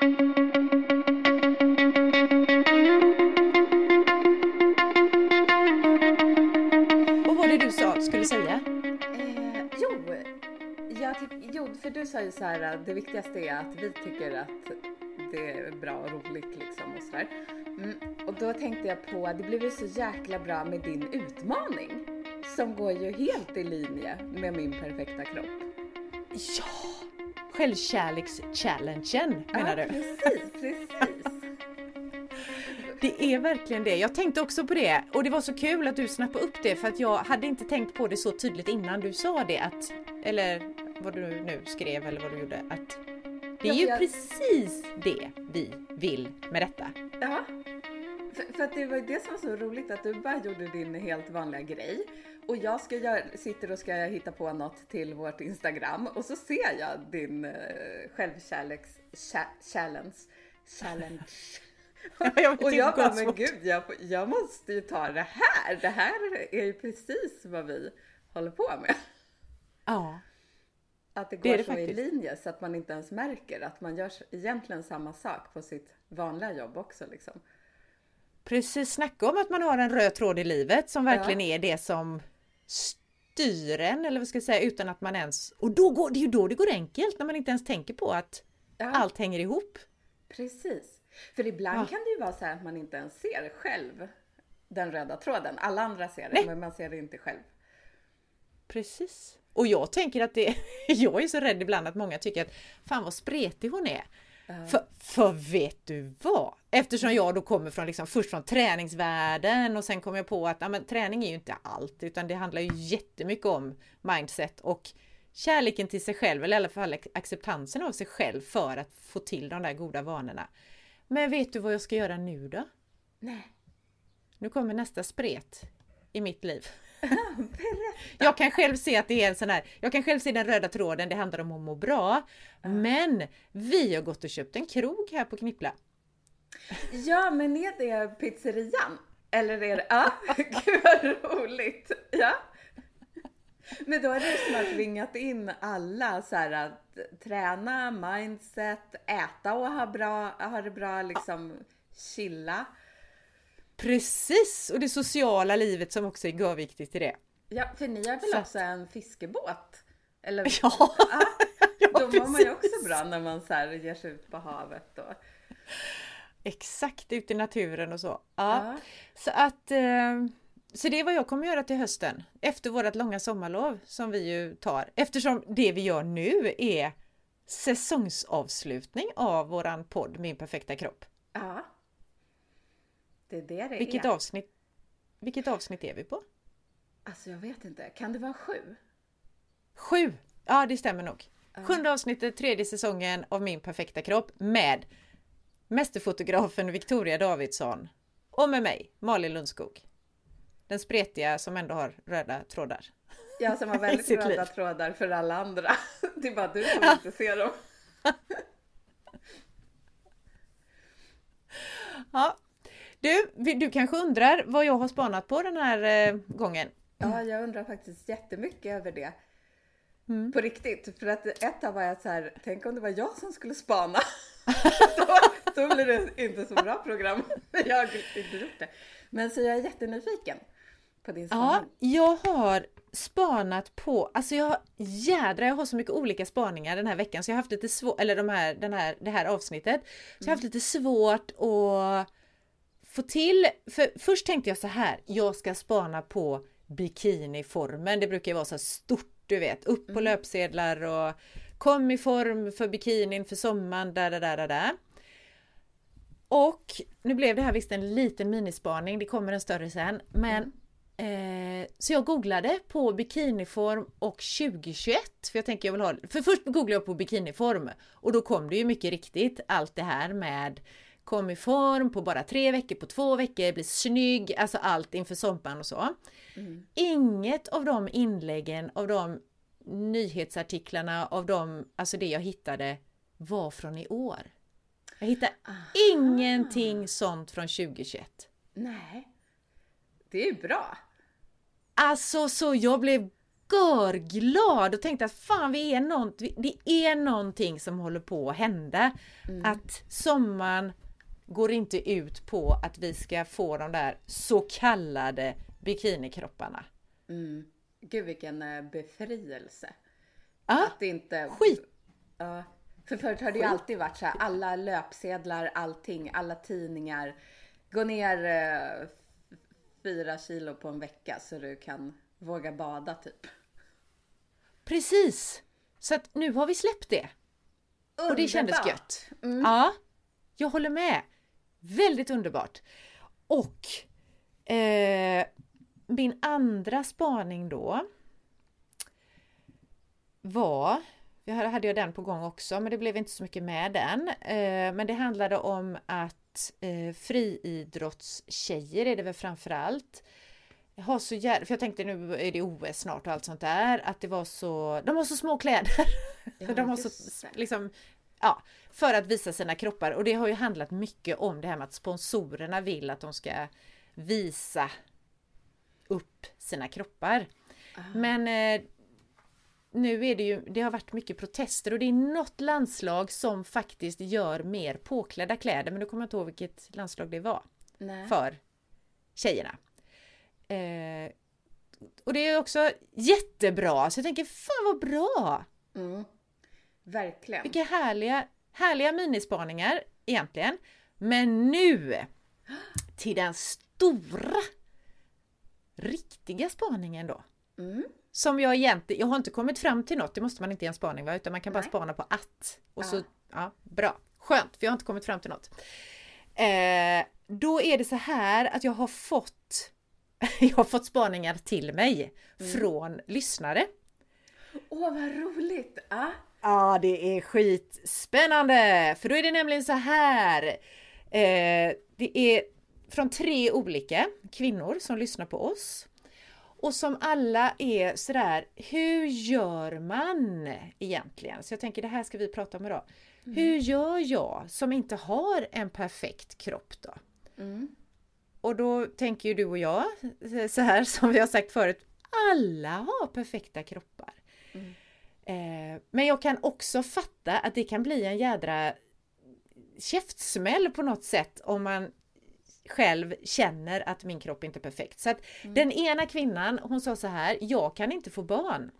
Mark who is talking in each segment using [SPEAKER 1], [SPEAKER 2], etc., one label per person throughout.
[SPEAKER 1] Vad var det du sa, skulle säga?
[SPEAKER 2] Eh, jo, jag tyck- jo, för du sa ju så här att det viktigaste är att vi tycker att det är bra och roligt liksom och sådär. Mm, och då tänkte jag på, det blev ju så jäkla bra med din utmaning som går ju helt i linje med min perfekta kropp.
[SPEAKER 1] Ja! Självkärleks-challengen menar
[SPEAKER 2] ja,
[SPEAKER 1] du?
[SPEAKER 2] Precis, precis.
[SPEAKER 1] Det är verkligen det. Jag tänkte också på det och det var så kul att du snappade upp det för att jag hade inte tänkt på det så tydligt innan du sa det att, eller vad du nu skrev eller vad du gjorde, att det är
[SPEAKER 2] Ja,
[SPEAKER 1] ju
[SPEAKER 2] jag-
[SPEAKER 1] precis det vi vill med detta.
[SPEAKER 2] Ja, för, för att det var det som var så roligt att du bara gjorde din helt vanliga grej och jag ska göra, sitter och ska hitta på något till vårt Instagram och så ser jag din uh, självkärleks cha- challenge. challenge.
[SPEAKER 1] Jag
[SPEAKER 2] och jag bara, men gud, jag, jag måste ju ta det här. Det här är ju precis vad vi håller på med.
[SPEAKER 1] Ja,
[SPEAKER 2] Att det går
[SPEAKER 1] Det det
[SPEAKER 2] så i
[SPEAKER 1] faktiskt.
[SPEAKER 2] linje så att man inte ens märker att man gör egentligen samma sak på sitt vanliga jobb också liksom.
[SPEAKER 1] Precis. Snacka om att man har en röd tråd i livet som verkligen är det som styr en, eller vad ska jag säga, utan att man ens... Och då går, det är ju då det går enkelt, när man inte ens tänker på att
[SPEAKER 2] Ja.
[SPEAKER 1] allt hänger ihop.
[SPEAKER 2] Precis. För ibland
[SPEAKER 1] Ja.
[SPEAKER 2] kan det ju vara så här att man inte ens ser själv den röda tråden. Alla andra ser det,
[SPEAKER 1] Nej.
[SPEAKER 2] men man ser det inte själv.
[SPEAKER 1] Precis. Och jag tänker att det, jag är så rädd ibland att många tycker att fan vad spretig hon är. För, för vet du vad? Eftersom jag då kommer från liksom, först från träningsvärlden och sen kom jag på att ja, men, träning är ju inte allt utan det handlar ju jättemycket om mindset och kärleken till sig själv eller i alla fall acceptansen av sig själv för att få till de där goda vanorna. Men vet du vad jag ska göra nu då?
[SPEAKER 2] Nej.
[SPEAKER 1] Nu kommer nästa spret i mitt liv. Jag kan själv se att det är en sån här, jag kan själv se den röda tråden, det handlar om att må bra. Men vi har gått och köpt en krog här på Knippla.
[SPEAKER 2] Ja, men är det pizzerian? Eller är det... Ja, gud vad roligt. Ja. Men då har du snart ringat in alla så här att träna, mindset, äta och ha, bra, ha det bra, liksom chilla.
[SPEAKER 1] Precis! Och det sociala livet som också är görviktigt i det.
[SPEAKER 2] Ja, för ni har väl
[SPEAKER 1] Så
[SPEAKER 2] också en fiskebåt? Eller?
[SPEAKER 1] Ja,
[SPEAKER 2] Ja,
[SPEAKER 1] ja
[SPEAKER 2] då mår man ju också bra när man så här ger sig ut på havet. Och...
[SPEAKER 1] Exakt, ute i naturen och så. Ja.
[SPEAKER 2] Ja.
[SPEAKER 1] Så att eh, så det är vad jag kommer göra till hösten efter vårt långa sommarlov som vi ju tar. Eftersom det vi gör nu är säsongsavslutning av våran podd Min perfekta kropp.
[SPEAKER 2] ja. Det är det det
[SPEAKER 1] Vilket
[SPEAKER 2] är.
[SPEAKER 1] avsnitt, vilket avsnitt är vi på?
[SPEAKER 2] Alltså jag vet inte, kan det vara sju?
[SPEAKER 1] Sju! Ja, det stämmer nog. Sjunde avsnittet, tredje säsongen av Min perfekta kropp med mästerfotografen Victoria Davidsson och med mig, Malin Lundskog. Den spretiga som ändå har röda trådar.
[SPEAKER 2] Jag som har väldigt röda
[SPEAKER 1] liv.
[SPEAKER 2] trådar för alla andra. Det är bara du som inte ser dem.
[SPEAKER 1] Ja. Du, du kanske undrar vad jag har spanat på den här eh, gången?
[SPEAKER 2] Ja, jag undrar faktiskt jättemycket över det.
[SPEAKER 1] Mm.
[SPEAKER 2] På riktigt. För att ett av var jag så här, tänk om det var jag som skulle spana. då, då blir det inte så bra program. Jag har inte gjort det. Men så jag är jättenyfiken på din
[SPEAKER 1] Ja,
[SPEAKER 2] spaning.
[SPEAKER 1] jag har spanat på, alltså jag jädrar jag har så mycket olika spaningar den här veckan så jag har haft lite svårt, eller de här, den här, det här avsnittet, så jag har haft lite svårt att få till, för först tänkte jag så här, jag ska spana på bikiniformen, det brukar ju vara så stort du vet, upp på löpsedlar och kom i form för bikinin för sommaren, där, där, där, där, där. Och nu blev det här visst en liten minispaning, det kommer en större sen, men Eh, så jag googlade på bikiniform och 2021. För jag tänker jag vill ha För först googlade jag på bikiniform och då kom det ju mycket riktigt allt det här med kom i form på bara tre veckor, på två veckor, bli snygg, alltså allt inför sommaren och så. Inget av de inläggen, av de nyhetsartiklarna, av de, alltså det jag hittade var från i år. Jag hittade ingenting sånt från 2021.
[SPEAKER 2] Nej. Det är bra.
[SPEAKER 1] Alltså så jag blev görglad och tänkte att fan vi är något, det är någonting som håller på att hända.
[SPEAKER 2] Mm.
[SPEAKER 1] Att sommaren går inte ut på att vi ska få de där så kallade bikinikropparna.
[SPEAKER 2] Mm. Gud vilken eh, befrielse.
[SPEAKER 1] Ja,
[SPEAKER 2] Att det inte...
[SPEAKER 1] skit!
[SPEAKER 2] Ja. För förut har det ju alltid varit så här, alla löpsedlar, allting, alla tidningar. Gå ner eh, fyra kilo på en vecka så du kan våga bada typ.
[SPEAKER 1] Precis! Så att nu har vi släppt det. Och det kändes
[SPEAKER 2] Underbart.
[SPEAKER 1] gött. Ja, jag håller med. Väldigt underbart. Och eh, min andra spaning då var, jag hade jag den på gång också men det blev inte så mycket med den. Eh, men det handlade om att eh, friidrottstjejer är det väl framförallt har så jävla, för jag tänkte nu är det OS snart och allt sånt där, att det var så, de har så små kläder.
[SPEAKER 2] Ja,
[SPEAKER 1] de har så, liksom, ja, för att visa sina kroppar och det har ju handlat mycket om det här med att sponsorerna vill att de ska visa upp sina kroppar. Men eh, nu är det ju, det har varit mycket protester och det är något landslag som faktiskt gör mer påklädda kläder, men nu kommer jag inte ihåg vilket landslag det var
[SPEAKER 2] Nej.
[SPEAKER 1] för tjejerna. Eh, och det är också jättebra, så jag tänker fan vad bra!
[SPEAKER 2] Mm. Verkligen.
[SPEAKER 1] Vilka härliga, härliga minispaningar egentligen. Men nu till den stora, riktiga spaningen då.
[SPEAKER 2] Mm.
[SPEAKER 1] Som jag egentligen, jag har inte kommit fram till något, det måste man inte i en spaning va, utan man kan bara
[SPEAKER 2] Nej.
[SPEAKER 1] spana på att. Och så, ja, bra, skönt, för jag har inte kommit fram till något. Eh, då är det så här att jag har fått, jag har fått spaningar till mig från lyssnare.
[SPEAKER 2] Åh, vad roligt! Ja.
[SPEAKER 1] Ja, det är skitspännande! För då är det nämligen så här. Eh, det är från tre olika kvinnor som lyssnar på oss. Och som alla är sådär, hur gör man egentligen? Så jag tänker det här ska vi prata om idag. Hur gör jag som inte har en perfekt kropp då?
[SPEAKER 2] Mm.
[SPEAKER 1] Och då tänker ju du och jag så här som vi har sagt förut. Alla har perfekta kroppar. Eh, men jag kan också fatta att det kan bli en jädra käftsmäll på något sätt om man själv känner att min kropp inte är perfekt. Så att den ena kvinnan hon sa så här, jag kan inte få barn.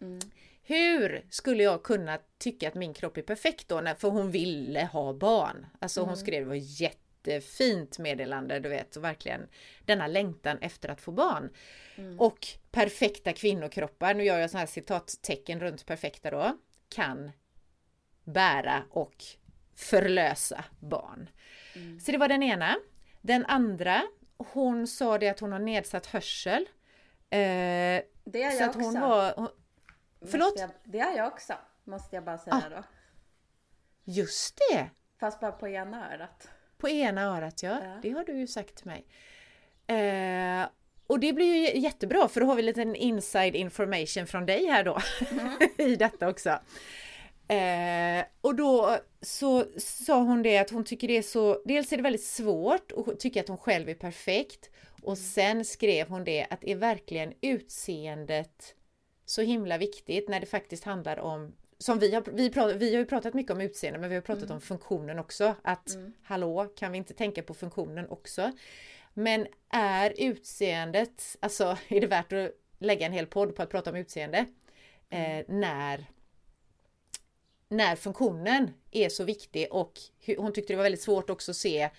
[SPEAKER 2] Mm.
[SPEAKER 1] Hur skulle jag kunna tycka att min kropp är perfekt då? För hon ville ha barn. Alltså hon skrev, det var jättefint meddelande, du vet, och verkligen denna längtan efter att få barn. Och perfekta kvinnokroppar, nu gör jag sådana här citattecken runt perfekta då, kan bära och förlösa barn. Så det var den ena. Den andra, hon sa det att hon har nedsatt hörsel. Eh,
[SPEAKER 2] Det är jag
[SPEAKER 1] att
[SPEAKER 2] också.
[SPEAKER 1] hon var... Hon, förlåt?
[SPEAKER 2] Jag, det är jag också, måste jag bara säga
[SPEAKER 1] Ah.
[SPEAKER 2] då.
[SPEAKER 1] just det!
[SPEAKER 2] Fast bara på ena örat.
[SPEAKER 1] På ena örat ja,
[SPEAKER 2] Ja.
[SPEAKER 1] det har du ju sagt till mig. Eh, och det blir ju jättebra för då har vi lite inside information från dig här då i detta också. Eh, och då så sa hon det att hon tycker det är så, dels är det väldigt svårt och tycker att hon själv är perfekt. Och sen skrev hon det att är verkligen utseendet så himla viktigt när det faktiskt handlar om som vi har, vi, pratar, vi har ju pratat mycket om utseende men vi har pratat om funktionen också. Att hallå, kan vi inte tänka på funktionen också? Men är utseendet, alltså är det värt att lägga en hel podd på att prata om utseende? Eh, när när funktionen är så viktig och hon tyckte det var väldigt svårt också att se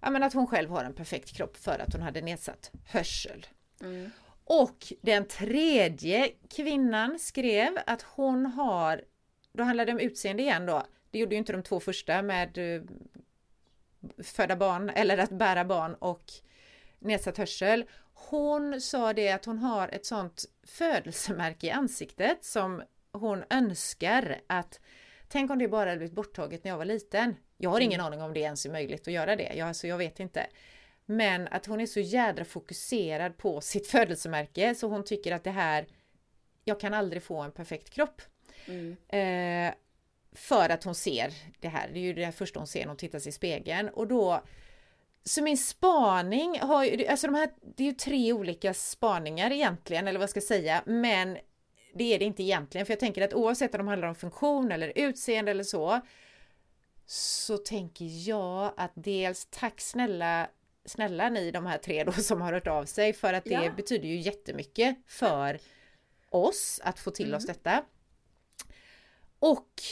[SPEAKER 1] ja, men att hon själv har en perfekt kropp för att hon hade nedsatt hörsel.
[SPEAKER 2] Mm.
[SPEAKER 1] Och den tredje kvinnan skrev att hon har, då handlar det om utseende igen då, det gjorde ju inte de två första med eh, föda barn eller att bära barn och nedsatt hörsel. Hon sa det att hon har ett sånt födelsemärke i ansiktet som hon önskar att Tänk om det bara hade blivit borttaget när jag var liten. Jag har ingen aning om det ens är möjligt att göra det. Jag, alltså, jag vet inte. Men att hon är så jädra fokuserad på sitt födelsemärke så hon tycker att det här Jag kan aldrig få en perfekt kropp.
[SPEAKER 2] Mm.
[SPEAKER 1] Eh, för att hon ser det här. Det är ju det första hon ser när hon tittar sig i spegeln. Och då så min spaning har ju, alltså de här, det är ju tre olika spaningar egentligen, eller vad ska jag säga, men det är det inte egentligen. För jag tänker att oavsett om de handlar om funktion eller utseende eller så, så tänker jag att dels tack snälla snälla ni de här tre då som har hört av sig för att det ja. betyder ju jättemycket för oss att få till mm. oss detta. Och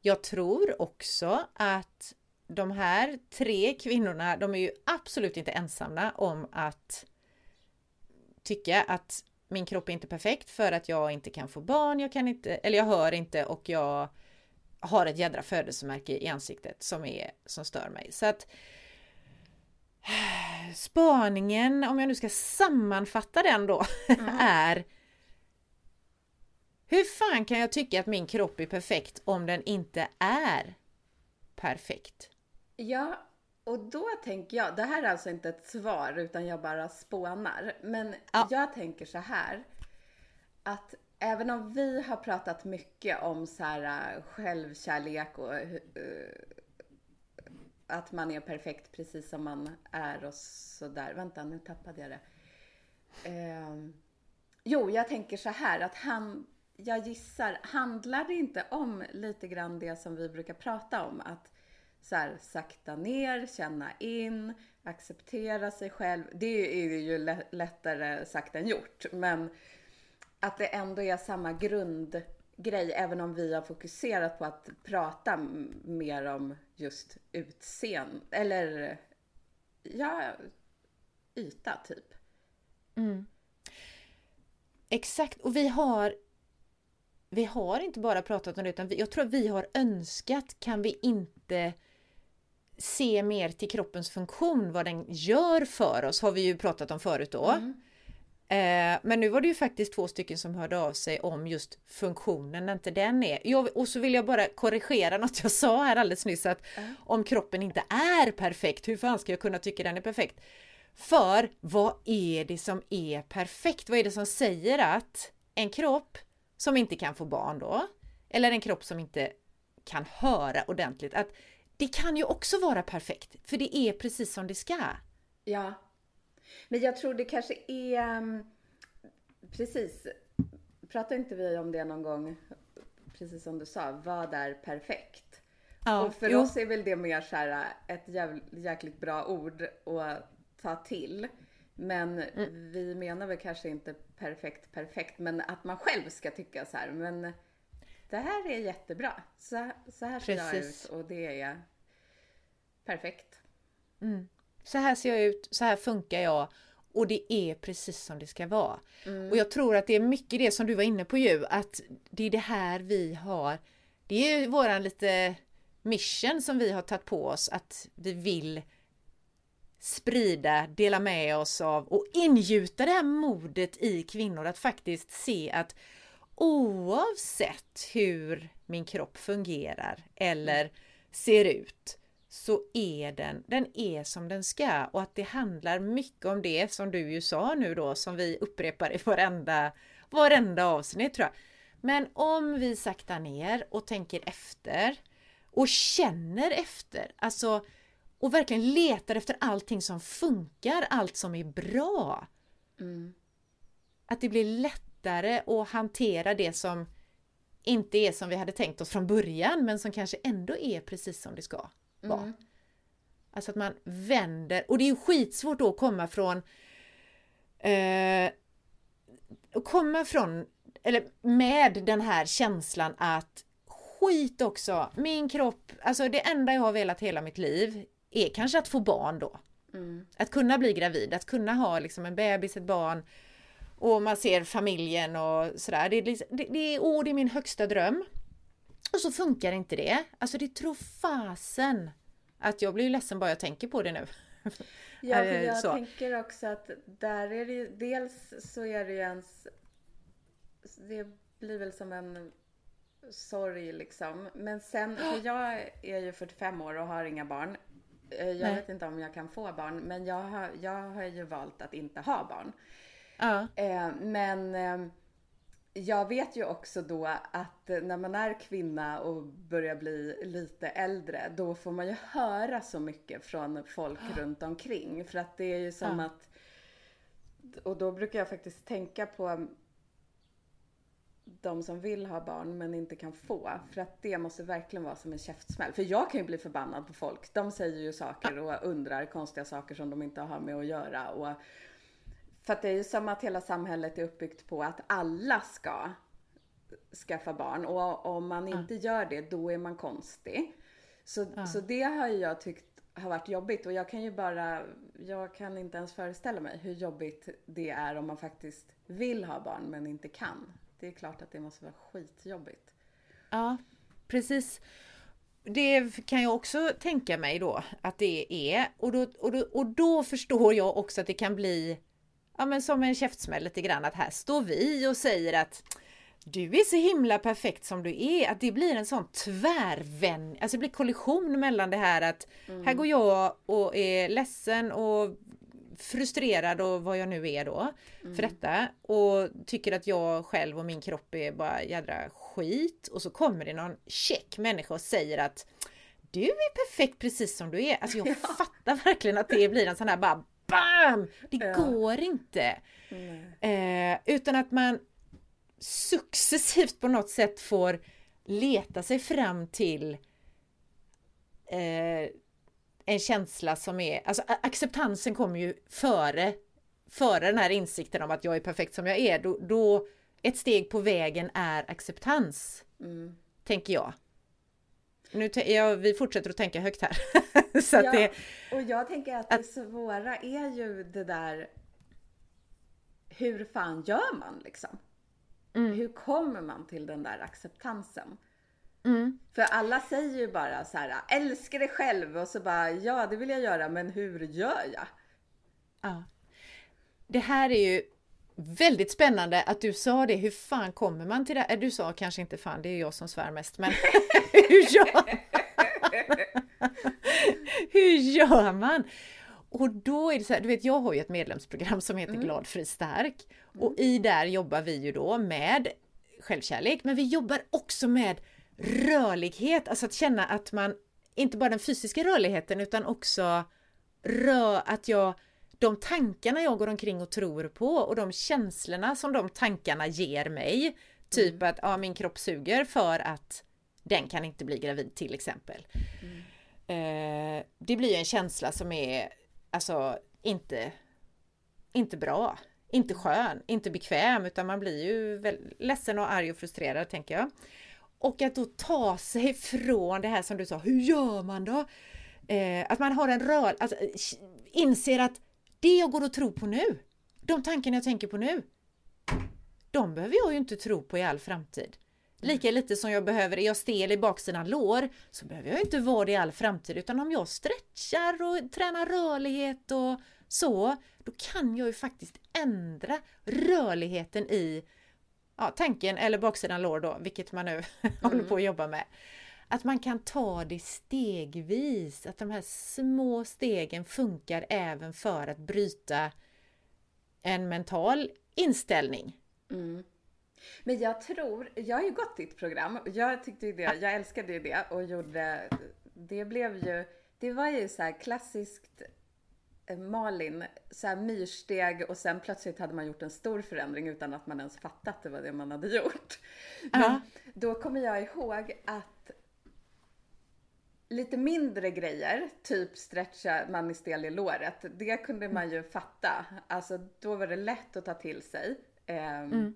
[SPEAKER 1] jag tror också att de här tre kvinnorna, de är ju absolut inte ensamma om att tycka att min kropp är inte perfekt för att jag inte kan få barn, jag kan inte, eller jag hör inte och jag har ett jädra födelsemärke i ansiktet som, är, som stör mig. Så att spaningen, om jag nu ska sammanfatta den då, mm. är hur fan kan jag tycka att min kropp är perfekt om den inte är perfekt?
[SPEAKER 2] Ja, och då tänker jag, det här är alltså inte ett svar utan jag bara spånar. Men ja. jag tänker så här, att även om vi har pratat mycket om så här, äh, självkärlek och uh, att man är perfekt precis som man är och sådär. Vänta, nu tappade jag det. Eh, jo, jag tänker så här att han, jag gissar, handlar det inte om lite grann det som vi brukar prata om? Att så här, sakta ner, känna in, acceptera sig själv. Det är ju lättare sagt än gjort, men att det ändå är samma grund grundgrej, även om vi har fokuserat på att prata mer om just utseende, eller ja, yta typ.
[SPEAKER 1] Mm. Exakt, och vi har vi har inte bara pratat om det utan vi, jag tror att vi har önskat, kan vi inte se mer till kroppens funktion, vad den gör för oss, har vi ju pratat om förut då. Mm. Eh, men nu var det ju faktiskt två stycken som hörde av sig om just funktionen, inte den är. Jag, och så vill jag bara korrigera något jag sa här alldeles nyss att mm. om kroppen inte är perfekt, hur fan ska jag kunna tycka den är perfekt? För vad är det som är perfekt? Vad är det som säger att en kropp som inte kan få barn då, eller en kropp som inte kan höra ordentligt, att det kan ju också vara perfekt, för det är precis som det ska.
[SPEAKER 2] Ja. Men jag tror det kanske är... Um, precis. Pratade inte vi om det någon gång? Precis som du sa, vad är perfekt? Ja, och för jo. oss är väl det mer så här ett jäkligt bra ord att ta till. Men mm. vi menar väl kanske inte perfekt perfekt, men att man själv ska tycka så här. Men det här är jättebra. Så, så här ser Precis. jag ut och det är perfekt.
[SPEAKER 1] Mm. Så här ser jag ut, så här funkar jag och det är precis som det ska vara. Mm. Och jag tror att det är mycket det som du var inne på ju, att det är det här vi har. Det är ju våran lite mission som vi har tagit på oss att vi vill sprida, dela med oss av och ingjuta det här modet i kvinnor att faktiskt se att oavsett hur min kropp fungerar eller ser ut så är den, den är som den ska och att det handlar mycket om det som du ju sa nu då som vi upprepar i varenda, varenda avsnitt tror jag. Men om vi saktar ner och tänker efter och känner efter, alltså och verkligen letar efter allting som funkar, allt som är bra. Mm. Att det blir lättare att hantera det som inte är som vi hade tänkt oss från början men som kanske ändå är precis som det ska vara. Mm. Alltså att man vänder, och det är ju skitsvårt då att komma från eh, komma från, eller med den här känslan att skit också, min kropp, alltså det enda jag har velat hela mitt liv är kanske att få barn då. Mm. Att kunna bli gravid, att kunna ha liksom en bebis, ett barn och man ser familjen och sådär. Det är, liksom, det, det, är, det är min högsta dröm. Och så funkar inte det. Alltså det tror fasen att jag blir ledsen bara jag tänker på det nu.
[SPEAKER 2] Ja, för jag så. tänker också att där är det ju, dels så är det ju ens, det blir väl som en sorg liksom. Men sen, för jag är ju 45 år och har inga barn. Eh, jag Nej. vet inte om jag kan få barn, men jag har, jag har ju valt att inte ha barn. Ja. Eh, men eh, jag vet ju också då att när man är kvinna och börjar bli lite äldre, då får man ju höra så mycket från folk ja. runt omkring. För att det är ju som ja. att, och då brukar jag faktiskt tänka på de som vill ha barn men inte kan få. För att det måste verkligen vara som en käftsmäll. För jag kan ju bli förbannad på folk. De säger ju saker och undrar konstiga saker som de inte har med att göra. Och för att det är ju som att hela samhället är uppbyggt på att alla ska skaffa barn och om man inte gör det då är man konstig. Så, så det har jag tyckt har varit jobbigt och jag kan ju bara, jag kan inte ens föreställa mig hur jobbigt det är om man faktiskt vill ha barn men inte kan. Det är klart att det måste vara skitjobbigt.
[SPEAKER 1] Ja, precis. Det kan jag också tänka mig då att det är och då, och då, och då förstår jag också att det kan bli ja, men som en käftsmäll lite grann att här står vi och säger att du är så himla perfekt som du är, att det blir en sån tvärvänd, alltså det blir kollision mellan det här att mm. här går jag och är ledsen och frustrerad och vad jag nu är då mm. för detta och tycker att jag själv och min kropp är bara jädra skit och så kommer det någon check människa och säger att du är perfekt precis som du är. Alltså jag ja. fattar verkligen att det blir en sån här bara BAM! Det ja. går inte. Eh, utan att man successivt på något sätt får leta sig fram till eh, en känsla som är, alltså acceptansen kommer ju före, före den här insikten om att jag är perfekt som jag är. Då, då ett steg på vägen är acceptans. Mm. Tänker jag. Nu ja, vi fortsätter att tänka högt här.
[SPEAKER 2] så ja, det, och jag tänker att, att det svåra är ju det där hur fan gör man liksom? Mm. Hur kommer man till den där acceptansen? Mm. För alla säger ju bara så här, älska dig själv och så bara, ja det vill jag göra, men hur gör jag?
[SPEAKER 1] Ja. Det här är ju väldigt spännande att du sa det, hur fan kommer man till det? Äh, du sa kanske inte fan, det är jag som svär mest, men hur gör man? hur gör man? Och då är det så här, du vet jag har ju ett medlemsprogram som heter mm. Glad, fri, stark. Och mm. i där jobbar vi ju då med självkärlek, men vi jobbar också med rörlighet, alltså att känna att man, inte bara den fysiska rörligheten utan också rör, att jag, de tankarna jag går omkring och tror på och de känslorna som de tankarna ger mig, typ mm. att ja, min kropp suger för att den kan inte bli gravid till exempel. Mm. Eh, det blir en känsla som är alltså inte, inte bra, inte skön, inte bekväm utan man blir ju väl, ledsen och arg och frustrerad tänker jag. Och att då ta sig från det här som du sa, hur gör man då? Eh, att man har en rör, alltså, inser att det jag går och tror på nu, de tankarna jag tänker på nu, de behöver jag ju inte tro på i all framtid. Lika lite som jag behöver, är jag stel i baksidan lår så behöver jag inte vara det i all framtid utan om jag stretchar och tränar rörlighet och så, då kan jag ju faktiskt ändra rörligheten i ja, tanken eller baksidan lår då, vilket man nu mm. håller på att jobba med. Att man kan ta det stegvis, att de här små stegen funkar även för att bryta en mental inställning. Mm.
[SPEAKER 2] Men jag tror, jag har ju gått ditt program. Jag tyckte ju det, jag älskade ju det och gjorde, det blev ju, det var ju så här klassiskt eh, Malin, så här myrsteg och sen plötsligt hade man gjort en stor förändring utan att man ens fattat att det var det man hade gjort. Men uh -huh. då kommer jag ihåg att lite mindre grejer, typ stretcha man är stel i låret, det kunde man ju fatta. Alltså då var det lätt att ta till sig. Eh, mm.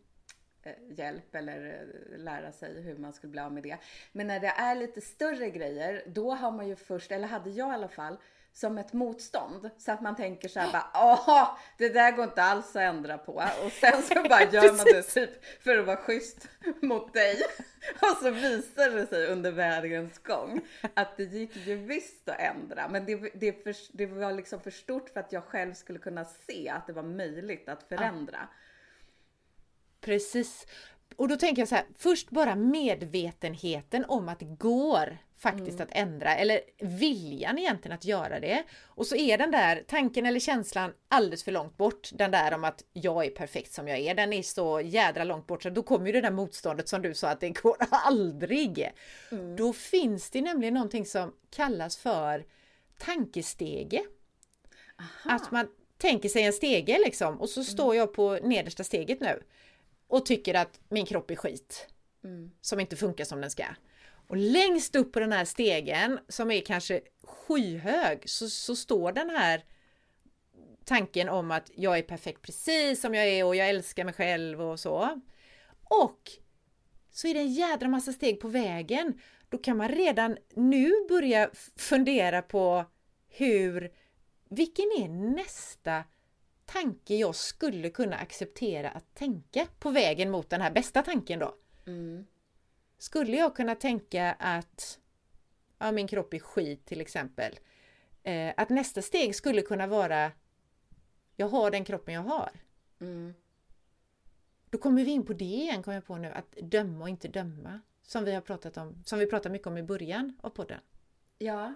[SPEAKER 2] Eh, hjälp eller eh, lära sig hur man skulle bli av med det. Men när det är lite större grejer, då har man ju först, eller hade jag i alla fall, som ett motstånd. Så att man tänker så här bara, åh, det där går inte alls att ändra på. Och sen så bara gör man det typ för att vara schysst mot dig. Och så visar det sig under vägens gång att det gick ju visst att ändra. Men det, det, för, det var liksom för stort för att jag själv skulle kunna se att det var möjligt att förändra. Ja.
[SPEAKER 1] Precis. Och då tänker jag så här, först bara medvetenheten om att det går faktiskt mm. att ändra, eller viljan egentligen att göra det. Och så är den där tanken eller känslan alldeles för långt bort, den där om att jag är perfekt som jag är, den är så jädra långt bort så då kommer ju det där motståndet som du sa att det går aldrig. Mm. Då finns det nämligen någonting som kallas för tankestege. Aha. Att man tänker sig en stege liksom och så står jag på nedersta steget nu. och tycker att min kropp är skit.
[SPEAKER 2] Mm.
[SPEAKER 1] Som inte funkar som den ska. Och längst upp på den här stegen som är kanske skyhög så, så står den här tanken om att jag är perfekt precis som jag är och jag älskar mig själv och så. Och så är det en jädra massa steg på vägen. Då kan man redan nu börja fundera på hur, vilken är nästa tanke jag skulle kunna acceptera att tänka på vägen mot den här bästa tanken då?
[SPEAKER 2] Mm.
[SPEAKER 1] Skulle jag kunna tänka att ja, min kropp är skit till exempel. Eh, att nästa steg skulle kunna vara jag har den kroppen jag har.
[SPEAKER 2] Mm.
[SPEAKER 1] Då kommer vi in på det igen, kommer jag på nu, att döma och inte döma. Som vi har pratat om, som vi pratade mycket om i början av podden.
[SPEAKER 2] Ja.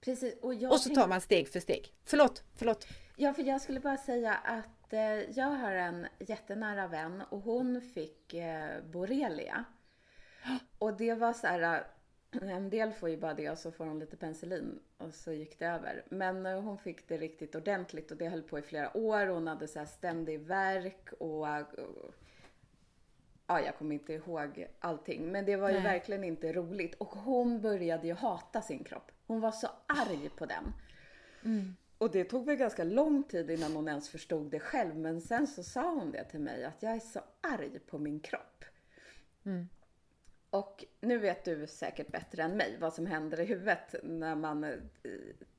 [SPEAKER 2] Precis. Och,
[SPEAKER 1] Och så tar man steg för steg. Förlåt, förlåt.
[SPEAKER 2] Ja, för jag skulle bara säga att eh, jag har en jättenära vän och hon fick eh, borrelia. Och det var så här, eh, en del får ju bara det och så får hon lite penicillin och så gick det över. Men eh, hon fick det riktigt ordentligt och det höll på i flera år. Hon hade så här ständig värk och, och ja, jag kommer inte ihåg allting. Men det var ju
[SPEAKER 1] Nej.
[SPEAKER 2] verkligen inte roligt. Och hon började ju hata sin kropp. Hon var så arg på den. Och det tog väl ganska lång tid innan hon ens förstod det själv. Men sen så sa hon det till mig att jag är så arg på min kropp. Och nu vet du säkert bättre än mig vad som händer i huvudet när man eh,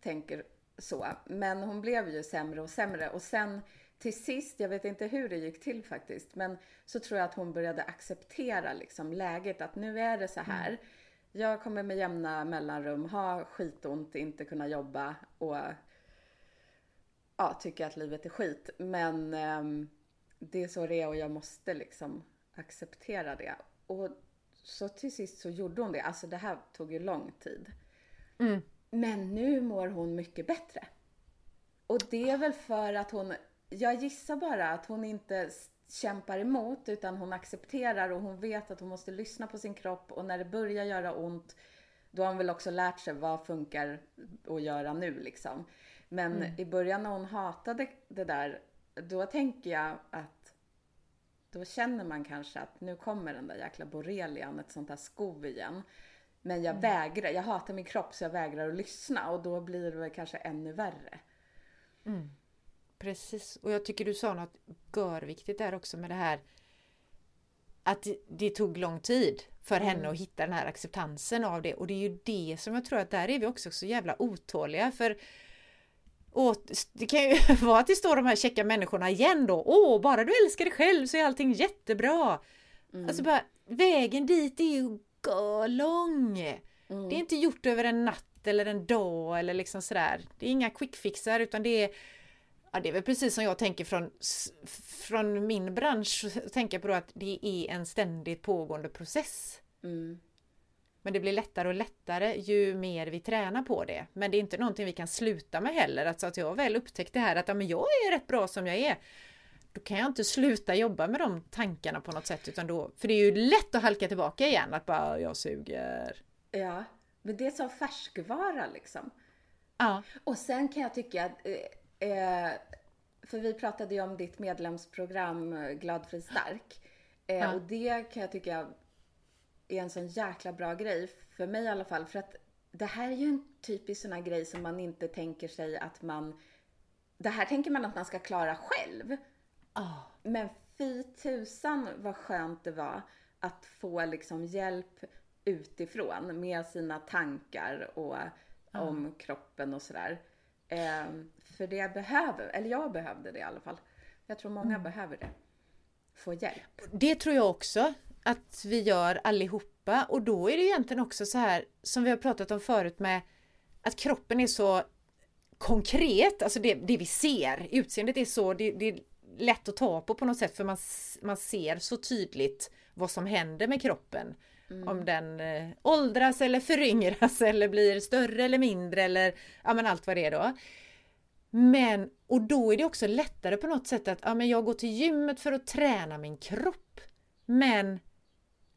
[SPEAKER 2] tänker så. Men hon blev ju sämre och sämre och sen till sist, jag vet inte hur det gick till faktiskt, men så tror jag att hon började acceptera liksom läget att nu är det så här. Jag kommer med jämna mellanrum ha skitont, inte kunna jobba och ja, tycka att livet är skit. Men ehm, det är så det är och jag måste liksom acceptera det. Och så till sist så gjorde hon det. Alltså det här tog ju lång tid.
[SPEAKER 1] Mm.
[SPEAKER 2] Men nu mår hon mycket bättre. Och det är väl för att hon, jag gissar bara att hon inte kämpar emot utan hon accepterar och hon vet att hon måste lyssna på sin kropp och när det börjar göra ont då har hon väl också lärt sig vad funkar att göra nu liksom. Men i början när hon hatade det där, då tänker jag att då känner man kanske att nu kommer den där jäkla borrelian, ett sånt här skov igen. Men jag vägrar, jag hatar min kropp så jag vägrar att lyssna och då blir det kanske ännu värre.
[SPEAKER 1] Precis, och jag tycker du sa något görviktigt där också med det här att det- tog lång tid för henne att hitta den här acceptansen av det. Och det är ju det som jag tror att där är vi också så jävla otåliga för och det kan ju vara att det står de här käcka människorna igen då. Åh, bara du älskar dig själv så är allting jättebra. Alltså bara vägen dit är ju lång. Det är inte gjort över en natt eller en dag eller liksom sådär. Det är inga quickfixar utan det är Ja, det är väl precis som jag tänker från, från min bransch, tänka på då att det är en ständigt pågående process.
[SPEAKER 2] Mm.
[SPEAKER 1] Men det blir lättare och lättare ju mer vi tränar på det. Men det är inte någonting vi kan sluta med heller. Alltså att jag väl upptäckt det här att ja, men jag är rätt bra som jag är. Då kan jag inte sluta jobba med de tankarna på något sätt. Utan då, för det är ju lätt att halka tillbaka igen. Att bara jag suger.
[SPEAKER 2] Ja, men det är som färskvara liksom.
[SPEAKER 1] Ja,
[SPEAKER 2] Och sen kan jag tycka att, eh, eh, för vi pratade ju om ditt medlemsprogram eh, Glad, fri, stark. Eh,
[SPEAKER 1] Ja.
[SPEAKER 2] Och det kan jag tycka är en sån jäkla bra grej, för mig i alla fall. För att det här är ju en typisk sån här grej som man inte tänker sig att man... Det här tänker man att man ska klara själv.
[SPEAKER 1] Ah.
[SPEAKER 2] Men fy tusan vad skönt det var att få liksom hjälp utifrån med sina tankar och om kroppen och sådär. Ehm, för det behöver, eller jag behövde det i alla fall. Jag tror många behöver det. Få hjälp.
[SPEAKER 1] Det tror jag också att vi gör allihopa och då är det egentligen också så här som vi har pratat om förut med att kroppen är så konkret, alltså det, det vi ser, utseendet är så, det, det är lätt att ta på på något sätt för man, man ser så tydligt vad som händer med kroppen. Om den eh, åldras eller föryngras eller blir större eller mindre eller ja men allt vad det är då. Men, och då är det också lättare på något sätt att ja, men jag går till gymmet för att träna min kropp. Men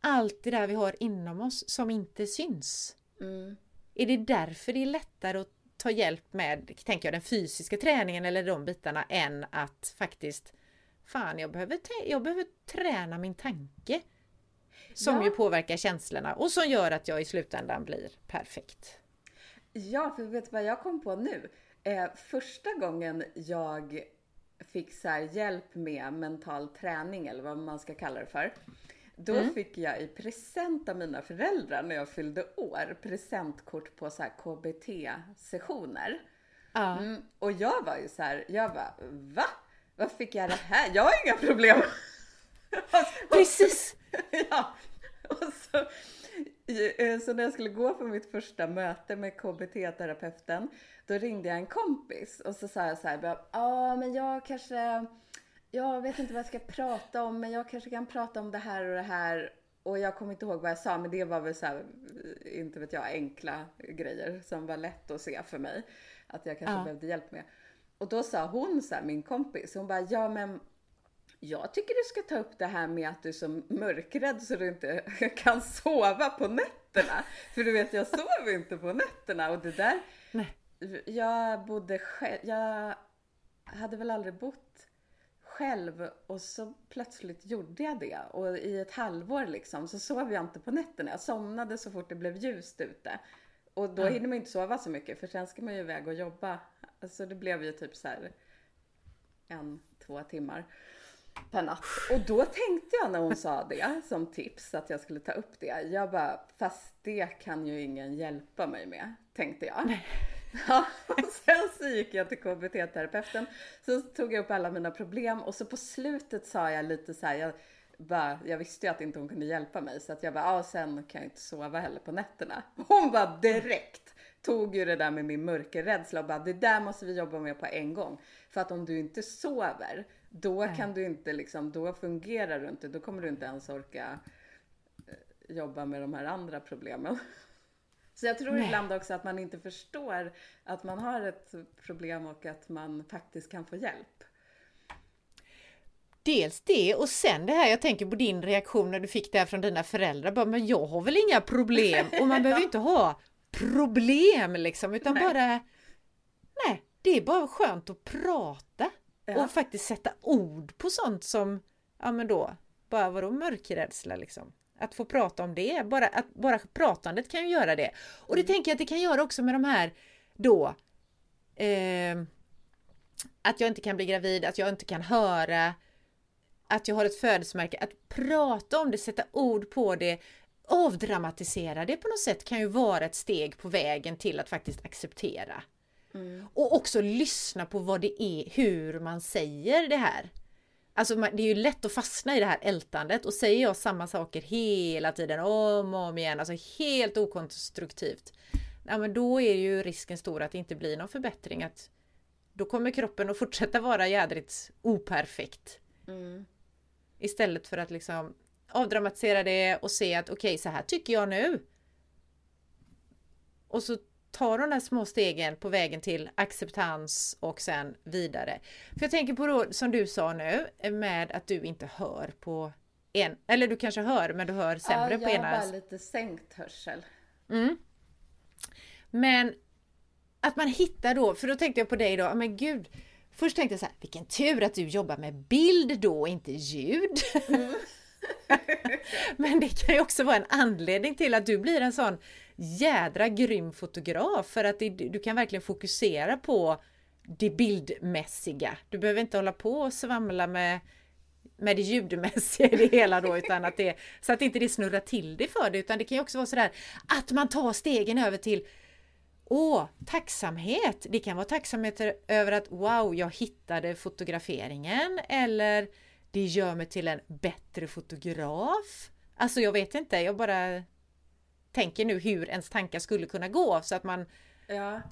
[SPEAKER 1] allt det där vi har inom oss som inte syns.
[SPEAKER 2] Mm.
[SPEAKER 1] Är det därför det är lättare att ta hjälp med, tänker jag, den fysiska träningen eller de bitarna än att faktiskt fan jag behöver, jag behöver träna min tanke. Som
[SPEAKER 2] Ja.
[SPEAKER 1] ju påverkar känslorna och som gör att jag i slutändan blir perfekt.
[SPEAKER 2] Ja, för vet du vad jag kom på nu? Eh, första gången jag fick så här hjälp med mental träning eller vad man ska kalla det för. Då
[SPEAKER 1] Mm.
[SPEAKER 2] fick jag i present av mina föräldrar när jag fyllde år presentkort på så här KBT-sessioner.
[SPEAKER 1] Ja.
[SPEAKER 2] Mm, och jag var ju så här, jag bara va? Vad fick jag det här? Jag har inga problem.
[SPEAKER 1] Precis!
[SPEAKER 2] ja. Och så, eh, så när jag skulle gå på mitt första möte med KBT-terapeuten, då ringde jag en kompis och så sa jag så här, ja ah, men jag kanske, jag vet inte vad jag ska prata om, men jag kanske kan prata om det här och det här. Och jag kommer inte ihåg vad jag sa, men det var väl så här, inte vet jag, enkla grejer som var lätt att se för mig. Att jag kanske
[SPEAKER 1] Ja.
[SPEAKER 2] behövde hjälp med. Och då sa hon så här, min kompis, hon bara, ja men jag tycker du ska ta upp det här med att du är så mörkrädd så du inte kan sova på nätterna. För du vet, jag sover inte på nätterna och det där.
[SPEAKER 1] Nej.
[SPEAKER 2] Jag bodde själv, jag hade väl aldrig bott själv och så plötsligt gjorde jag det. Och i ett halvår liksom så sov jag inte på nätterna. Jag somnade så fort det blev ljust ute. Och då
[SPEAKER 1] Ja.
[SPEAKER 2] hinner man inte sova så mycket för sen ska man ju iväg och jobba. Alltså det blev ju typ så här en, två timmar per natt. Och då tänkte jag när hon sa det som tips att jag skulle ta upp det. Jag bara, fast det kan ju ingen hjälpa mig med, tänkte jag. Ja, sen så gick jag till KBT-terapeuten. Så tog jag upp alla mina problem och så på slutet sa jag lite så här, jag, bara, jag visste ju att inte hon kunde hjälpa mig så att jag bara, ja sen kan jag inte sova heller på nätterna. Hon bara direkt tog ju det där med min mörkerrädsla och bara, det där måste vi jobba med på en gång. För att om du inte sover, då kan du inte liksom, då fungerar du inte, då kommer du inte ens orka eh, jobba med de här andra problemen. Så jag tror
[SPEAKER 1] Nej.
[SPEAKER 2] ibland också att man inte förstår att man har ett problem och att man faktiskt kan få hjälp.
[SPEAKER 1] Dels det och sen det här, jag tänker på din reaktion när du fick det här från dina föräldrar. Bara, men jag har väl inga problem och man behöver inte ha problem liksom utan
[SPEAKER 2] Nej.
[SPEAKER 1] bara Nej, det är bara skönt att prata
[SPEAKER 2] Ja.
[SPEAKER 1] och faktiskt sätta ord på sånt som Ja men då, bara vadå mörkrädsla liksom? Att få prata om det, bara, att, bara pratandet kan ju göra det. Och det tänker jag att det kan göra också med de här då eh, Att jag inte kan bli gravid, att jag inte kan höra att jag har ett födelsemärke, att prata om det, sätta ord på det, avdramatisera det på något sätt kan ju vara ett steg på vägen till att faktiskt acceptera. Och också lyssna på vad det är, hur man säger det här. Alltså det är ju lätt att fastna i det här ältandet och säger jag samma saker hela tiden om och om igen, alltså helt okonstruktivt. Ja men då är ju risken stor att det inte blir någon förbättring, att då kommer kroppen att fortsätta vara jädrigt operfekt.
[SPEAKER 2] Mm.
[SPEAKER 1] Istället för att liksom avdramatisera det och se att okej, så här tycker jag nu. Och så ta de där små stegen på vägen till acceptans och sen vidare. För jag tänker på då, som du sa nu, med att du inte hör på en, eller du kanske hör, men du hör sämre
[SPEAKER 2] ja,
[SPEAKER 1] på
[SPEAKER 2] jag
[SPEAKER 1] ena.
[SPEAKER 2] har bara lite sänkt hörsel.
[SPEAKER 1] Mm. Men att man hittar då, för då tänkte jag på dig då, men gud. Först tänkte jag så här, vilken tur att du jobbar med bild då inte ljud. men det kan ju också vara en anledning till att du blir en sån jädra grym fotograf för att det, du kan verkligen fokusera på det bildmässiga. Du behöver inte hålla på och svamla med med det ljudmässiga i det hela då utan att det så att inte det snurrar till det för dig utan det kan ju också vara sådär att man tar stegen över till Åh, tacksamhet! Det kan vara tacksamhet över att wow, jag hittade fotograferingen eller det gör mig till en bättre fotograf. Alltså jag vet inte, jag bara tänker nu hur ens tankar skulle kunna gå så att man
[SPEAKER 2] Ja.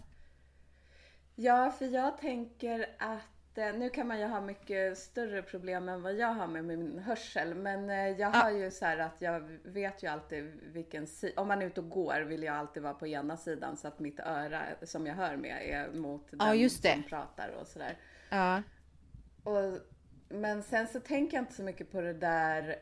[SPEAKER 2] Ja, för jag tänker att eh, nu kan man ju ha mycket större problem än vad jag har med min hörsel. Men eh, jag har ju så här att jag vet ju alltid vilken sida, om man är ute och går vill jag alltid vara på ena sidan så att mitt öra som jag hör med är mot
[SPEAKER 1] Ja,
[SPEAKER 2] den som pratar och sådär.
[SPEAKER 1] Ja,
[SPEAKER 2] Och, men sen så tänker jag inte så mycket på det där.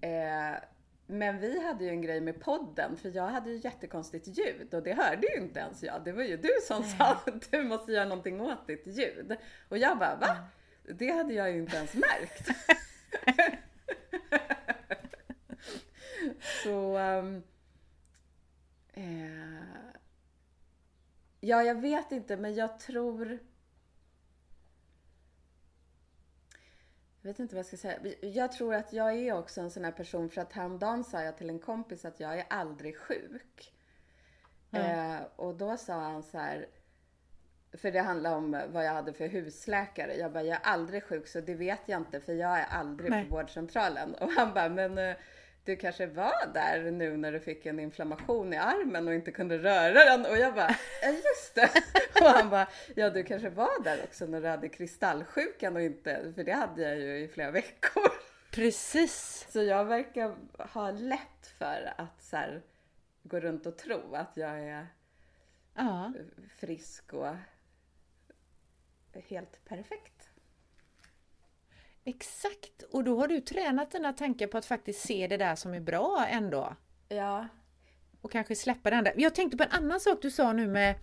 [SPEAKER 2] Eh, men vi hade ju en grej med podden för jag hade ju jättekonstigt ljud och det hörde ju inte ens jag. Det var ju du som sa att du måste göra någonting åt ditt ljud. Och jag bara va? Det hade jag ju inte ens märkt. Så... Um, eh, ja, jag vet inte, men jag tror... Jag vet inte vad jag ska säga. Jag tror att jag är också en sån här person för att häromdagen sa jag till en kompis att jag är aldrig sjuk. Mm. Eh, och då sa han så här, för det handlar om vad jag hade för husläkare. Jag bara, jag är aldrig sjuk så det vet jag inte för jag är aldrig Nej. på vårdcentralen. Och han bara, men eh, du kanske var där nu när du fick en inflammation i armen och inte kunde röra den. Och jag bara, ja just det. Och han bara, ja du kanske var där också när du hade kristallsjukan och inte, för det hade jag ju i flera veckor.
[SPEAKER 1] Precis.
[SPEAKER 2] Så jag verkar ha lätt för att så här, gå runt och tro att jag är ja. frisk och helt perfekt.
[SPEAKER 1] Exakt, och då har du tränat dina tankar på att faktiskt se det där som är bra ändå.
[SPEAKER 2] Ja.
[SPEAKER 1] Och kanske släppa det andra. Jag tänkte på en annan sak du sa nu med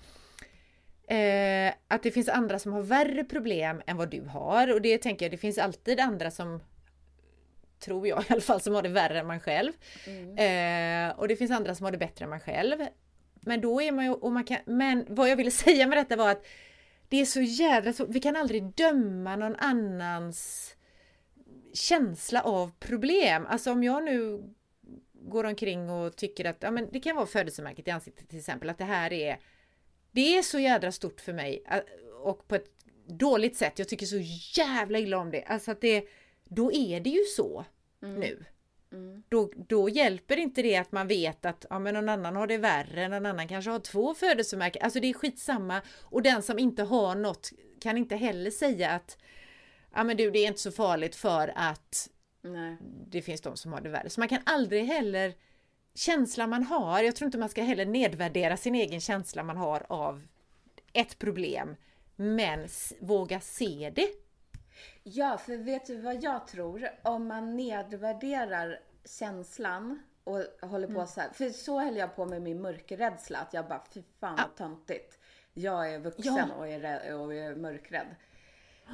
[SPEAKER 1] eh, att det finns andra som har värre problem än vad du har och det tänker jag, det finns alltid andra som tror jag i alla fall, som har det värre än man själv. Mm. Eh, och det finns andra som har det bättre än man själv. Men då är man ju, och man kan, men vad jag ville säga med detta var att det är så jädra så, vi kan aldrig döma någon annans känsla av problem. Alltså om jag nu går omkring och tycker att, ja men det kan vara födelsemärket i ansiktet till exempel, att det här är det är så jädra stort för mig och på ett dåligt sätt. Jag tycker så jävla illa om det. Alltså att det, då är det ju så mm. nu. Mm. Då, då hjälper inte det att man vet att ja, men någon annan har det värre, någon annan kanske har två födelsemärken. Alltså det är skitsamma. Och den som inte har något kan inte heller säga att ja men du det är inte så farligt för att Nej. det finns de som har det värre. Så man kan aldrig heller känslan man har, jag tror inte man ska heller nedvärdera sin egen känsla man har av ett problem. Men våga se det.
[SPEAKER 2] Ja, för vet du vad jag tror? Om man nedvärderar känslan och håller på mm. så här. För så höll jag på med min mörkerrädsla. Att jag bara, fy fan vad töntigt. Jag är vuxen ja. och, är och är mörkrädd.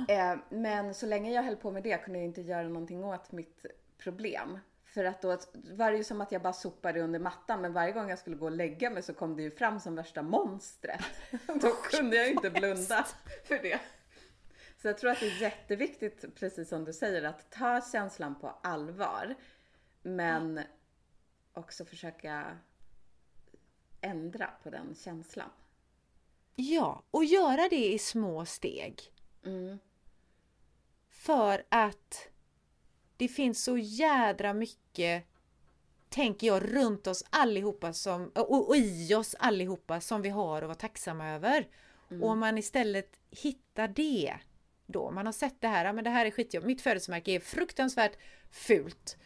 [SPEAKER 2] Eh, men så länge jag höll på med det kunde jag inte göra någonting åt mitt problem. För att då var det ju som att jag bara sopade under mattan men varje gång jag skulle gå och lägga mig så kom det ju fram som värsta monstret. då kunde jag inte blunda för det. Så jag tror att det är jätteviktigt, precis som du säger, att ta känslan på allvar. Men också försöka ändra på den känslan.
[SPEAKER 1] Ja, och göra det i små steg. Mm. För att det finns så jädra mycket, tänker jag, runt oss allihopa som, och, och i oss allihopa som vi har att vara tacksamma över. Mm. Och om man istället hittar det då, man har sett det här, ja men det här är skitjobbigt, mitt födelsemärke är fruktansvärt fult.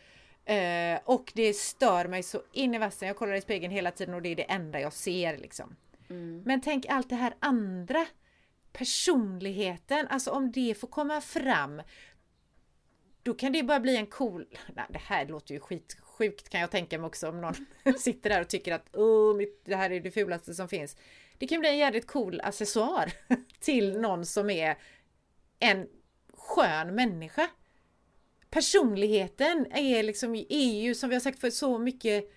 [SPEAKER 1] Eh, och det stör mig så in i vassen, jag kollar i spegeln hela tiden och det är det enda jag ser liksom. Mm. Men tänk allt det här andra personligheten, alltså om det får komma fram då kan det bara bli en cool... Nej, det här låter ju skitsjukt kan jag tänka mig också om någon sitter där och tycker att oh, det här är det fulaste som finns. Det kan bli en jävligt cool accessoar till någon som är en skön människa. Personligheten är liksom är ju som vi har sagt för så mycket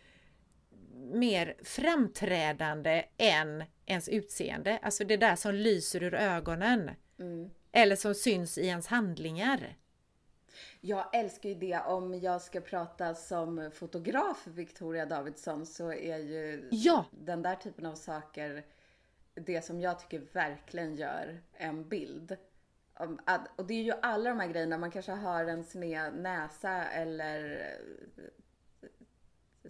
[SPEAKER 1] mer framträdande än ens utseende. Alltså det där som lyser ur ögonen. Mm. Eller som syns i ens handlingar.
[SPEAKER 2] Jag älskar ju det. Om jag ska prata som fotograf Victoria Davidsson så är ju ja. den där typen av saker det som jag tycker verkligen gör en bild. Och det är ju alla de här grejerna, man kanske har en sned näsa eller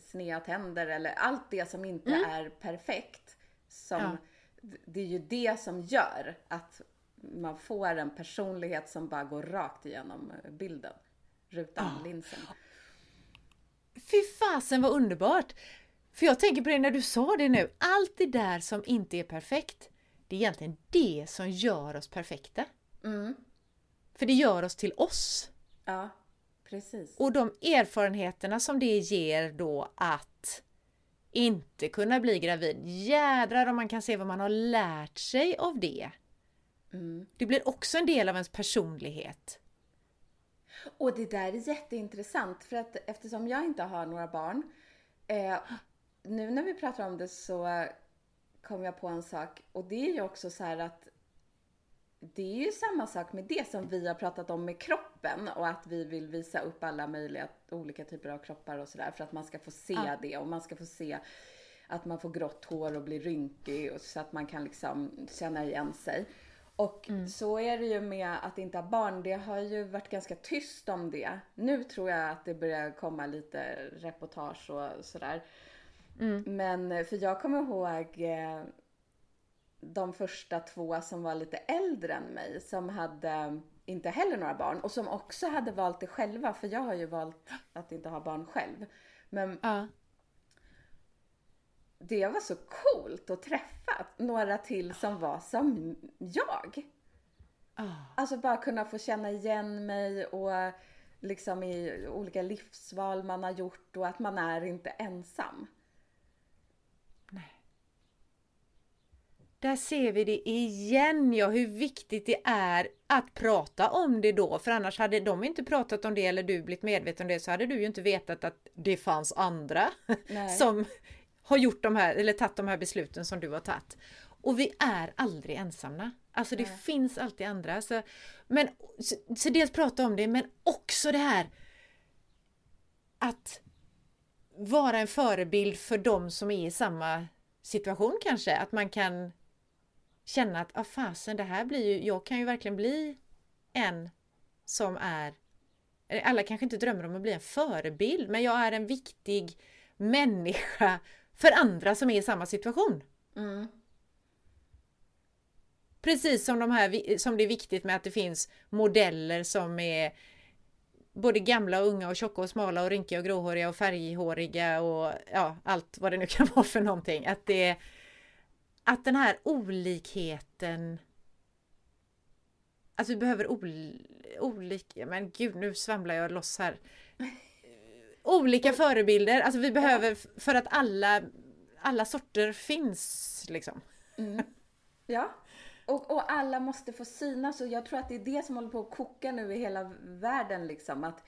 [SPEAKER 2] sneda tänder eller allt det som inte mm. är perfekt. Som, ja. Det är ju det som gör att man får en personlighet som bara går rakt igenom bilden. Rutan, ja. linsen.
[SPEAKER 1] Fy fasen vad underbart! För jag tänker på det när du sa det nu, allt det där som inte är perfekt, det är egentligen det som gör oss perfekta. Mm. För det gör oss till oss.
[SPEAKER 2] Ja, precis.
[SPEAKER 1] Och de erfarenheterna som det ger då att inte kunna bli gravid. Jädrar om man kan se vad man har lärt sig av det.
[SPEAKER 2] Mm.
[SPEAKER 1] Det blir också en del av ens personlighet.
[SPEAKER 2] Och det där är jätteintressant för att eftersom jag inte har några barn. Eh, nu när vi pratar om det så kom jag på en sak och det är ju också så här att det är ju samma sak med det som vi har pratat om med kroppen och att vi vill visa upp alla möjliga olika typer av kroppar och sådär för att man ska få se
[SPEAKER 1] Ja.
[SPEAKER 2] det och man ska få se att man får grått hår och blir rynkig och så att man kan liksom känna igen sig. Och så är det ju med att inte ha barn. Det har ju varit ganska tyst om det. Nu tror jag att det börjar komma lite reportage och sådär. Men eh, för jag kommer ihåg eh, de första två som var lite äldre än mig som hade inte heller några barn och som också hade valt det själva för jag har ju valt att inte ha barn själv. Men
[SPEAKER 1] Ja.
[SPEAKER 2] det var så coolt att träffa några till som var som jag.
[SPEAKER 1] Ah.
[SPEAKER 2] Alltså bara kunna få känna igen mig och liksom i olika livsval man har gjort och att man är inte ensam.
[SPEAKER 1] Där ser vi det igen, ja, hur viktigt det är att prata om det då. För annars hade de inte pratat om det eller du blivit medveten om det så hade du ju inte vetat att det fanns andra
[SPEAKER 2] Nej.
[SPEAKER 1] som har gjort de här, eller tagit de här besluten som du har tagit. Och vi är aldrig ensamma. Alltså det
[SPEAKER 2] Nej.
[SPEAKER 1] finns alltid andra. Så, men, så, så dels prata om det, men också det här att vara en förebild för de som är i samma situation kanske. Att man kan känna att ah, fasen, det här blir ju, jag kan ju verkligen bli en som är alla kanske inte drömmer om att bli en förebild, men jag är en viktig människa för andra som är i samma situation.
[SPEAKER 2] Mm.
[SPEAKER 1] Precis som, de här, som det är viktigt med att det finns modeller som är både gamla och unga och tjocka och smala och rynkiga och gråhåriga och färghåriga och ja, allt vad det nu kan vara för någonting. Att det att den här olikheten Alltså vi behöver ol, olika, men gud nu svamlar jag loss här. Olika förebilder, alltså vi behöver för att alla, alla sorter finns liksom.
[SPEAKER 2] Mm. Ja. Och, och alla måste få synas och jag tror att det är det som håller på att koka nu i hela världen liksom. Att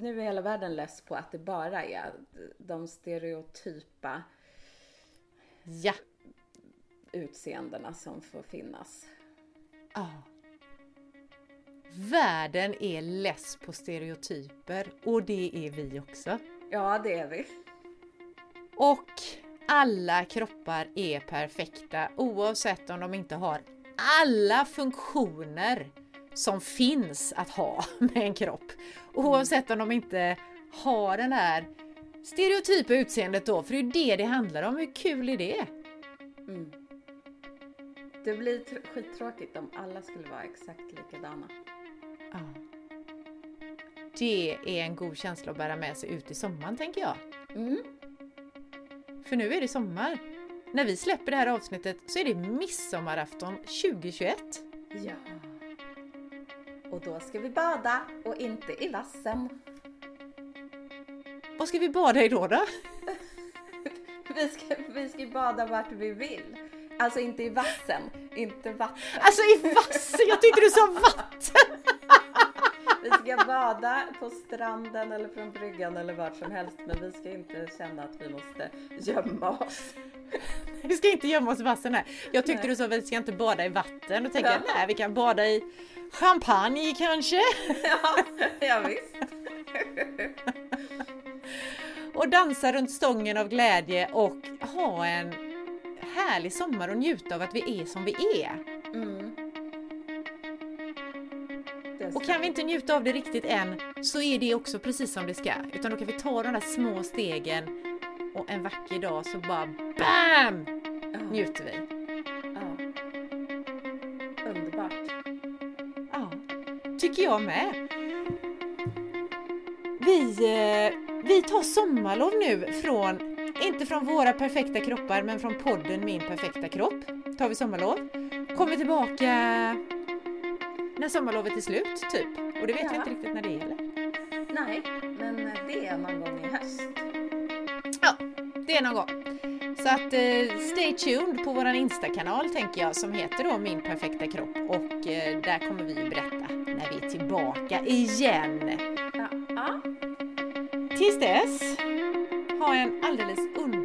[SPEAKER 2] nu är hela världen less på att det bara är de stereotypa
[SPEAKER 1] Ja.
[SPEAKER 2] Utseendena som får finnas.
[SPEAKER 1] Ja. Världen är less på stereotyper och det är vi också.
[SPEAKER 2] Ja, det är vi.
[SPEAKER 1] Och alla kroppar är perfekta oavsett om de inte har alla funktioner som finns att ha med en kropp. Oavsett om de inte har den här stereotypa utseendet då, för det är det det handlar om. Hur kul är det?
[SPEAKER 2] Mm. Det blir tr- skittråkigt om alla skulle vara exakt likadana.
[SPEAKER 1] Ja. Det är en god känsla att bära med sig ut i sommaren tänker jag.
[SPEAKER 2] Mm.
[SPEAKER 1] För nu är det sommar. När vi släpper det här avsnittet så är det midsommarafton 2021.
[SPEAKER 2] Ja. Och då ska vi bada och inte i vassen.
[SPEAKER 1] Vad ska vi bada i då? då?
[SPEAKER 2] Vi ska, vi ska bada vart vi vill. Alltså inte i vassen, inte vatten.
[SPEAKER 1] Alltså i vassen! Jag tyckte du sa vatten!
[SPEAKER 2] Vi ska bada på stranden eller från bryggan eller vart som helst. Men vi ska inte känna att vi måste gömma oss.
[SPEAKER 1] Vi ska inte gömma oss i vassen här. Jag tyckte
[SPEAKER 2] Nej.
[SPEAKER 1] du sa att vi ska inte bada i vatten. Då tänkte
[SPEAKER 2] Ja.
[SPEAKER 1] nej vi kan bada i champagne kanske.
[SPEAKER 2] Ja, ja visst.
[SPEAKER 1] Och dansa runt stången av glädje och ha en härlig sommar och njuta av att vi är som vi är.
[SPEAKER 2] Mm.
[SPEAKER 1] Och kan vi inte njuta av det riktigt än så är det också precis som det ska. Utan då kan vi ta de där små stegen och en vacker dag så bara BAM!
[SPEAKER 2] Ja,
[SPEAKER 1] Njuter vi.
[SPEAKER 2] ja. Underbart.
[SPEAKER 1] Ja, tycker jag med. Vi, eh, vi tar sommarlov nu från, inte från våra perfekta kroppar, men från podden Min perfekta kropp. Tar vi sommarlov. Kommer tillbaka när sommarlovet är slut, typ. Och det vet vi
[SPEAKER 2] Ja.
[SPEAKER 1] inte riktigt när det gäller.
[SPEAKER 2] Nej, men det är någon gång i höst.
[SPEAKER 1] Ja, det är någon gång. Så att eh, stay tuned på våran Insta-kanal tänker jag som heter då Min perfekta kropp och eh, där kommer vi berätta när vi är tillbaka igen.
[SPEAKER 2] Ja.
[SPEAKER 1] Tills dess, ha en alldeles underbar,